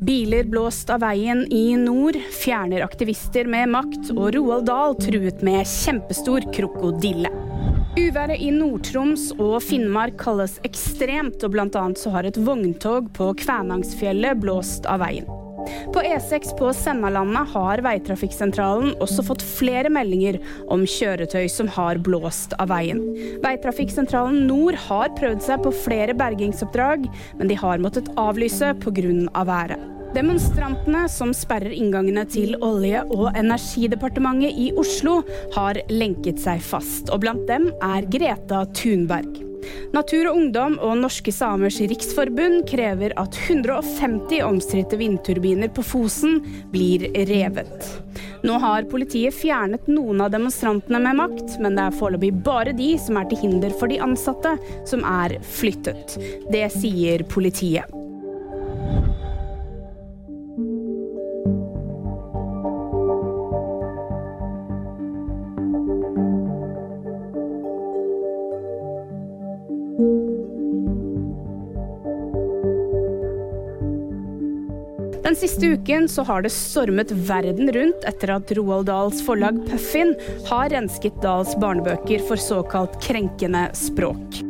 Biler blåst av veien i nord, fjerner aktivister med makt, og Roald Dahl truet med kjempestor krokodille. Uværet i Nord-Troms og Finnmark kalles ekstremt, og bl.a. så har et vogntog på Kvænangsfjellet blåst av veien. På E6 på Sennalandet har veitrafikksentralen også fått flere meldinger om kjøretøy som har blåst av veien. Veitrafikksentralen Nord har prøvd seg på flere bergingsoppdrag, men de har måttet avlyse pga. været. Demonstrantene som sperrer inngangene til Olje- og energidepartementet i Oslo, har lenket seg fast, og blant dem er Greta Thunberg. Natur og Ungdom og Norske Samers Riksforbund krever at 150 omstridte vindturbiner på Fosen blir revet. Nå har politiet fjernet noen av demonstrantene med makt, men det er foreløpig bare de som er til hinder for de ansatte, som er flyttet. Det sier politiet. Den siste uken så har det stormet verden rundt etter at Roald Dahls forlag Puffin har rensket Dahls barnebøker for såkalt krenkende språk.